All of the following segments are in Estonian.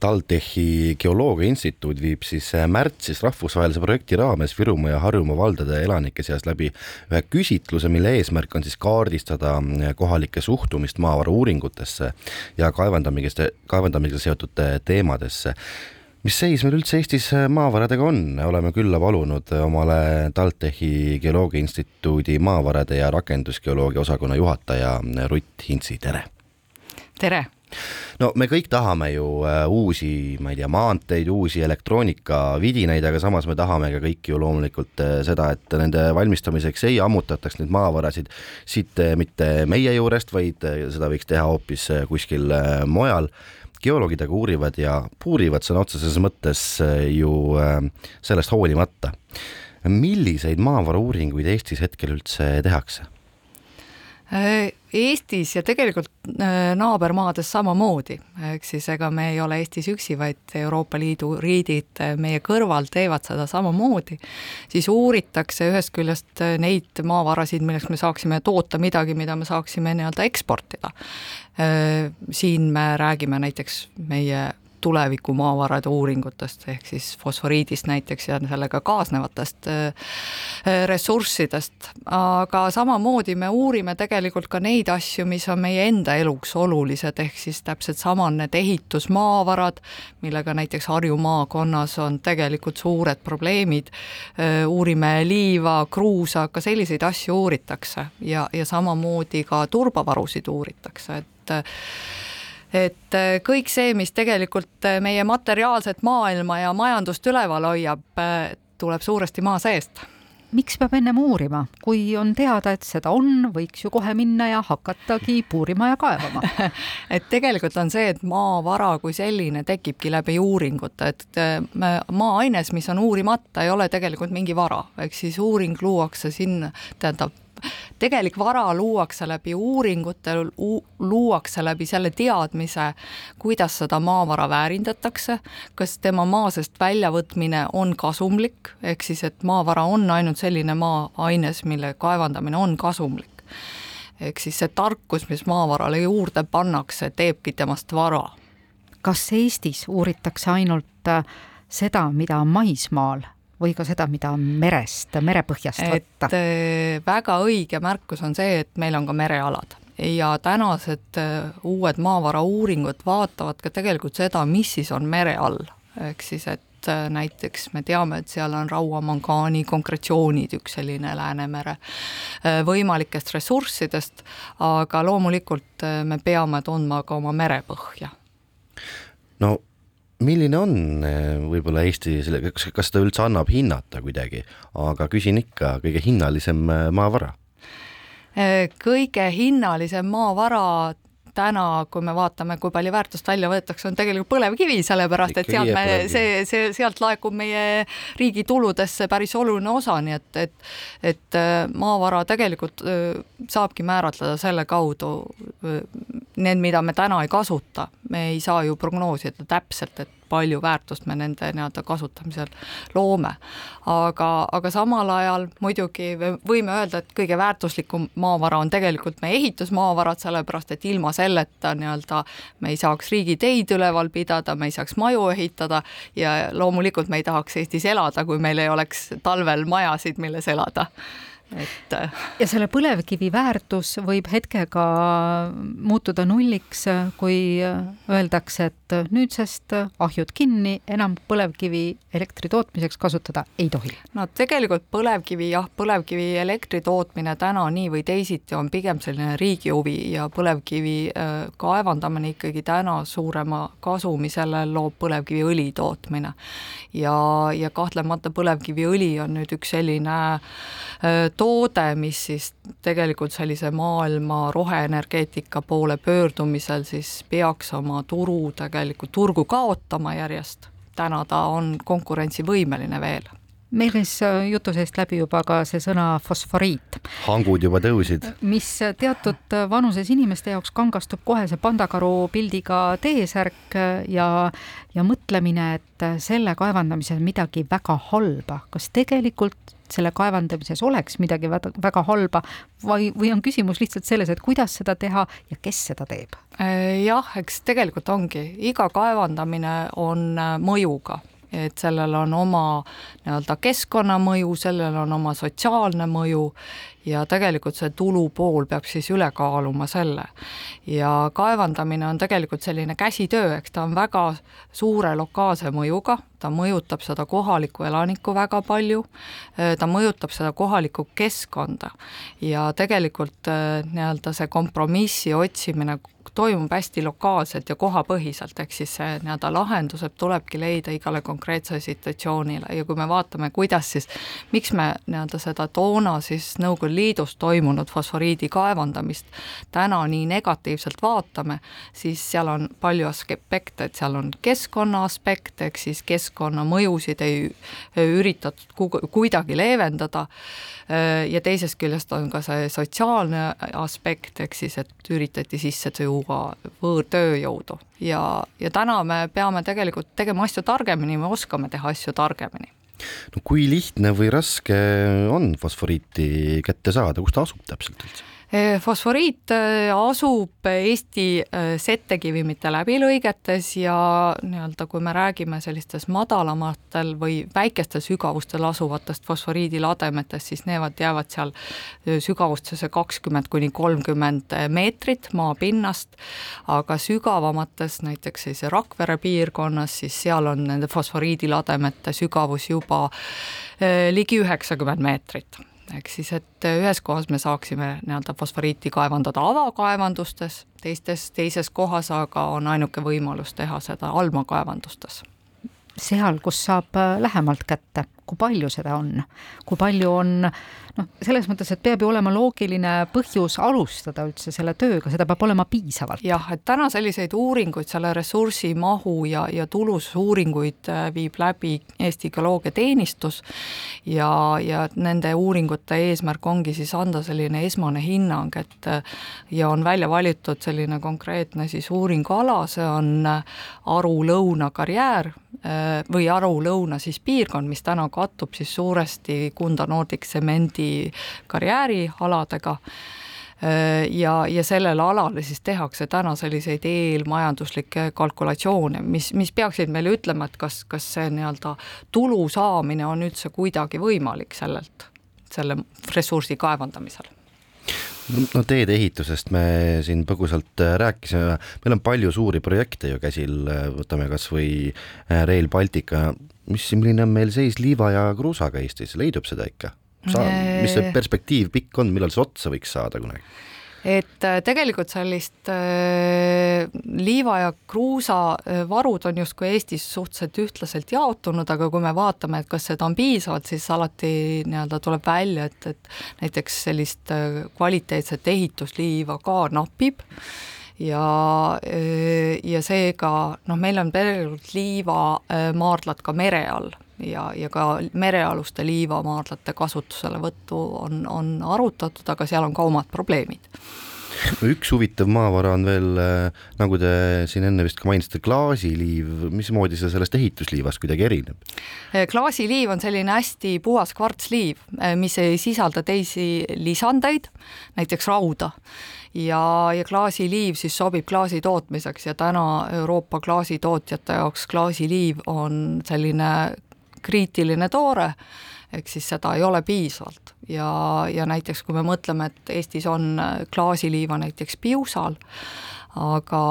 TalTechi Geoloogia Instituut viib siis äh, märtsis rahvusvahelise projekti raames Virumaa ja Harjumaa valdade elanike seas läbi ühe küsitluse, mille eesmärk on siis kaardistada äh, kohalike suhtumist maavara uuringutesse ja kaevandamisega, kaevandamisega seotud teemadesse mis seis meil üldse Eestis maavaradega on, oleme külla palunud omale TalTechi Geoloogia Instituudi maavarade ja rakendusgeoloogia osakonna juhataja Rutt Hintsi, tere! tere! No me kõik tahame ju äh, uusi, ma ei tea, maanteid, uusi elektroonikavidinaid, aga samas me tahame ka kõik ju loomulikult äh, seda, et nende valmistamiseks ei ammutataks neid maavarasid siit äh, mitte meie juurest, vaid seda võiks teha hoopis kuskil mujal geoloogid aga uurivad ja puurivad sõna otseses mõttes ju sellest hoolimata. milliseid maavarauuringuid Eestis hetkel üldse tehakse? Äh, Eestis ja tegelikult äh, naabermaades samamoodi, ehk siis ega me ei ole Eestis üksi, vaid Euroopa Liidu riigid äh, meie kõrval teevad seda samamoodi, siis uuritakse ühest küljest neid maavarasid, milleks me saaksime toota midagi, mida me saaksime nii-öelda eksportida. Siin me räägime näiteks meie tuleviku maavarade uuringutest, ehk siis fosforiidist näiteks ja sellega kaasnevatest äh, äh, ressurssidest, aga samamoodi me uurime tegelikult ka neid asju, mis on meie enda eluks olulised, ehk siis täpselt sama need ehitusmaavarad, millega näiteks Harju maakonnas on tegelikult suured probleemid, äh, uurime liiva, kruusa, ka selliseid asju uuritakse ja, ja samamoodi ka turbavarusid uuritakse, et et äh, kõik see, mis tegelikult äh, meie materiaalset maailma ja majandust üleval hoiab, äh, tuleb suuresti maa seest. Miks peab ennem uurima, kui on teada, et seda on, võiks ju kohe minna ja hakatagi puurima ja kaevama. Et tegelikult on see, et maavara kui selline tekibki läbi uuringute, et maaaines, mis on uurimata, ei ole tegelikult mingi vara, ehk siis uuring luuakse sinna, tähendab tegelik vara luuakse läbi uuringute, luuakse läbi selle teadmise, kuidas seda maavara väärindatakse, kas tema maa seest väljavõtmine on kasumlik, ehk siis et maavara on ainult selline maaaines, mille kaevandamine on kasumlik. ehk siis see tarkus, mis maavarale juurde pannakse, teebki temast vara. kas Eestis uuritakse ainult äh, seda, mida on maismaal või ka seda, mida on merest, merepõhjast võtta? Äh, väga õige märkus on see, et meil on ka merealad ja tänased äh, uued maavarauuringud vaatavad ka tegelikult seda, mis siis on mere all, ehk siis et äh, näiteks me teame, et seal on rauamangaani konkretsioonid, üks selline Läänemere võimalikest ressurssidest, aga loomulikult me peame tundma ka oma merepõhja. no milline on eh, võib-olla Eesti selle, kas, kas seda üldse annab hinnata kuidagi, aga küsin ikka, kõige hinnalisem eh, maavara? Kõige hinnalisem maavara täna, kui me vaatame, kui palju väärtust välja võetakse, on tegelikult põlevkivi, sellepärast et sealt me, see, see, sealt laekub meie riigi tuludesse päris oluline osa, nii et, et et maavara tegelikult saabki määratleda selle kaudu, need, mida me täna ei kasuta, me ei saa ju prognoosida täpselt, et palju väärtust me nende nii-öelda kasutamisel loome. aga, aga samal ajal muidugi võime öelda, et kõige väärtuslikum maavara on tegelikult meie ehitusmaavarad, sellepärast et ilma selleta nii-öelda me ei saaks riigiteid üleval pidada, me ei saaks maju ehitada ja loomulikult me ei tahaks Eestis elada, kui meil ei oleks talvel majasid, milles elada et. Äh, ja selle põlevkivi väärtus võib hetkega muutuda nulliks, kui öeldakse, et nüüdsest ahjud kinni, enam põlevkivi elektri tootmiseks kasutada ei tohi. no tegelikult põlevkivi jah, põlevkivi elektri tootmine täna nii või teisiti on pigem selline riigi huvi ja põlevkivi äh, kaevandamine ikkagi täna suurema kasumi sellel loob põlevkiviõli tootmine. ja, ja kahtlemata põlevkiviõli on nüüd üks selline äh, toode, mis siis tegelikult sellise maailma roheenergeetika poole pöördumisel siis peaks oma turu tegelikult, turgu kaotama järjest. täna ta on konkurentsivõimeline veel meil käis äh, jutu seest läbi juba ka see sõna fosforiit. hangud juba tõusid. mis teatud vanuses inimeste jaoks kangastub kohe see pandakaru pildiga T-särk ja, ja mõtlemine, et selle kaevandamisel midagi väga halba. kas tegelikult selle kaevandamises oleks midagi väga, väga halba või, või on küsimus lihtsalt selles, et kuidas seda teha ja kes seda teeb? jah, eks tegelikult ongi, iga kaevandamine on mõjuga et sellel on oma nii-öelda keskkonnamõju, sellel on oma sotsiaalne mõju ja tegelikult see tulupool peab siis üle kaaluma selle. ja kaevandamine on tegelikult selline käsitöö, eks ta on väga suure lokaalse mõjuga, ta mõjutab seda kohalikku elanikku väga palju, ta mõjutab seda kohalikku keskkonda. Ja tegelikult äh, nii-öelda see kompromissi otsimine toimub hästi lokaalselt ja kohapõhiselt, ehk siis see nii-öelda lahendused tulebki leida igale konkreetsele situatsioonile. Ja kui me vaatame, kuidas siis, miks me nii-öelda seda toona siis Nõukogude Liidus toimunud fosforiidi kaevandamist täna nii negatiivselt vaatame, siis seal on palju aspekte, et seal on keskkonna aspekt, ehk siis keskkonnamõjusid ei üritatud kuidagi leevendada. Ja teisest küljest on ka see sotsiaalne aspekt, ehk siis et üritati sisse tuua võõrtööjõudu ja, ja täna me peame tegelikult tegema asju targemini, me oskame teha asju targemini no kui lihtne või raske on fosforiiti kätte saada, kus ta asub täpselt üldse? Fosforiit äh, asub Eesti äh, settekivimite läbilõigetes ja nii-öelda, kui me räägime sellistes madalamatel või väikestel sügavustel asuvatest fosforiidilademetest, siis need jäävad seal sügavustesse kakskümmend kuni kolmkümmend meetrit maapinnast, aga sügavamates, näiteks siis Rakvere piirkonnas, siis seal on nende fosforiidilademete sügavus juba ligi üheksakümmend meetrit ehk siis, et ühes kohas me saaksime nii-öelda fosforiiti kaevandada avakaevandustes, teistes, teises kohas aga on ainuke võimalus teha seda allmaakaevandustes. seal, kus saab lähemalt kätte, kui palju seda on, kui palju on noh, selles mõttes, et peab ju olema loogiline põhjus alustada üldse selle tööga, seda peab olema piisavalt. jah, et täna selliseid uuringuid, selle ressursi mahu ja, ja tulusuuringuid äh, viib läbi Eesti Geoloogiateenistus ja, ja nende uuringute eesmärk ongi siis anda selline esmane hinnang, et äh, ja on välja valitud selline konkreetne siis uuringuala, see on äh, Aru-Lõuna karjäär või Aru-Lõuna siis piirkond, mis täna kattub siis suuresti Kunda Nordic Tsemendi karjäärialadega. Ja, ja sellele alale siis tehakse täna selliseid eelmajanduslikke kalkulatsioone, mis, mis peaksid meile ütlema, et kas, kas see nii-öelda tulu saamine on üldse kuidagi võimalik sellelt, selle ressursi kaevandamisel. No teedeehitusest me siin põgusalt rääkisime, meil on palju suuri projekte ju käsil, võtame kas või Rail Baltica, mis, milline on meil seis liiva ja kruusaga Eestis, leidub seda ikka? mis see perspektiiv pikk on, millal see otsa võiks saada kunagi? et äh, tegelikult sellist äh, liiva ja kruusa äh, varud on justkui Eestis suhteliselt ühtlaselt jaotunud, aga kui me vaatame, et kas seda on piisavalt, siis alati nii-öelda tuleb välja, et, et näiteks sellist kvaliteetset ehitusliiva ka napib ja, ja seega noh, meil on tegelikult liivamaardlad ka mere all ja, ja ka merealuste liivamaardlate kasutuselevõttu on, on arutatud, aga seal on ka omad probleemid üks huvitav maavara on veel, äh, nagu te siin enne vist ka mainisite, klaasiliiv, mismoodi see sellest ehitusliivast kuidagi erineb? Äh, klaasiliiv on selline hästi puhas kvartsliiv, äh, mis ei sisalda teisi lisandeid, näiteks rauda ja, ja klaasiliiv siis sobib klaasi tootmiseks ja täna Euroopa klaasitootjate jaoks klaasiliiv on selline kriitiline toore, ehk siis seda ei ole piisavalt. Ja, ja näiteks kui me mõtleme, et Eestis on klaasiliiva näiteks Piusal, aga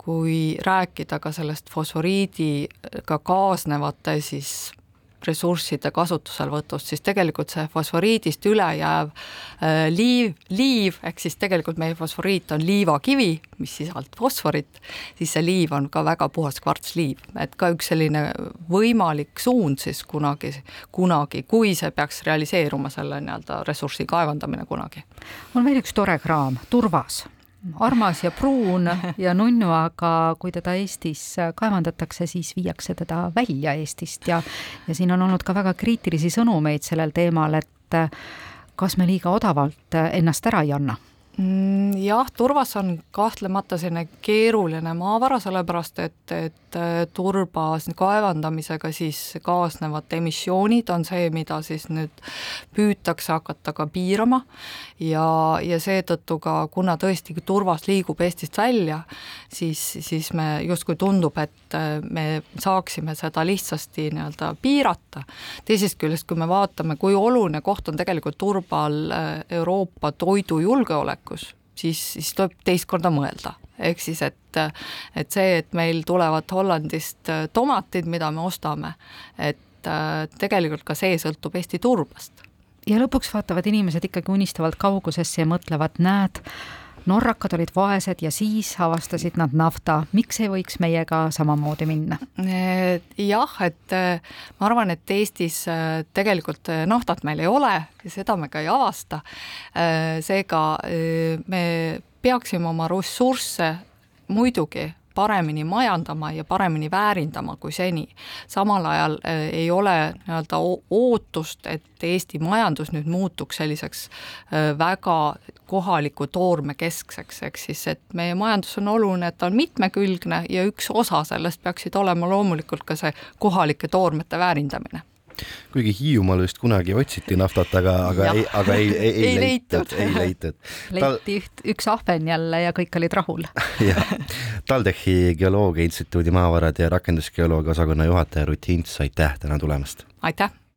kui rääkida ka sellest fosforiidiga kaasnevate siis ressursside kasutuselevõtust, siis tegelikult see fosforiidist ülejääv äh, liiv, liiv, ehk siis tegelikult meie fosforiit on liivakivi, mis sisaldab fosforit, siis see liiv on ka väga puhas kvartsliiv, et ka üks selline võimalik suund siis kunagi, kunagi, kui see peaks realiseeruma, selle nii-öelda ressursi kaevandamine kunagi. on veel üks tore kraam, turvas armas ja pruun ja nunnu, aga kui teda Eestis kaevandatakse, siis viiakse teda välja Eestist ja ja siin on olnud ka väga kriitilisi sõnumeid sellel teemal, et kas me liiga odavalt ennast ära ei anna jah, turvas on kahtlemata selline keeruline maavara, sellepärast et, et äh, turba kaevandamisega siis kaasnevad emissioonid on see, mida siis nüüd püütakse hakata ka piirama ja, ja seetõttu ka, kuna tõesti turvas liigub Eestist välja, siis, siis me justkui tundub, et äh, me saaksime seda lihtsasti nii-öelda piirata. teisest küljest, kui me vaatame, kui oluline koht on tegelikult turbal äh, Euroopa toidujulgeolekus, siis, siis tuleb teist korda mõelda ehk siis, et, et see, et meil tulevad Hollandist äh, tomatid, mida me ostame, et äh, tegelikult ka see sõltub Eesti turbast. ja lõpuks vaatavad inimesed ikkagi unistavalt kaugusesse ja mõtlevad, näed, norrakad olid vaesed ja siis avastasid nad nafta, miks ei võiks meiega samamoodi minna? jah, et äh, ma arvan, et Eestis tegelikult naftat meil ei ole ja seda me ka ei avasta. seega me peaksime oma ressursse muidugi paremini majandama ja paremini väärindama kui seni. samal ajal äh, ei ole nii-öelda ootust, et Eesti majandus nüüd muutuks selliseks äh, väga kohaliku toorme keskseks, ehk siis et meie majandus on oluline, et ta on mitmekülgne ja üks osa sellest peaksid olema loomulikult ka see kohalike toormete väärindamine kuigi Hiiumaal vist kunagi otsiti naftat, aga, aga ei, aga ei, ei, ei, ei leitud, ei leitud. leiti üht, üks ahven jälle ja kõik olid rahul. jah, TalTechi Geoloogia Instituudi maavarade ja rakendusgeoloogia osakonna juhataja Ruth Hints, aitäh täna tulemast! aitäh!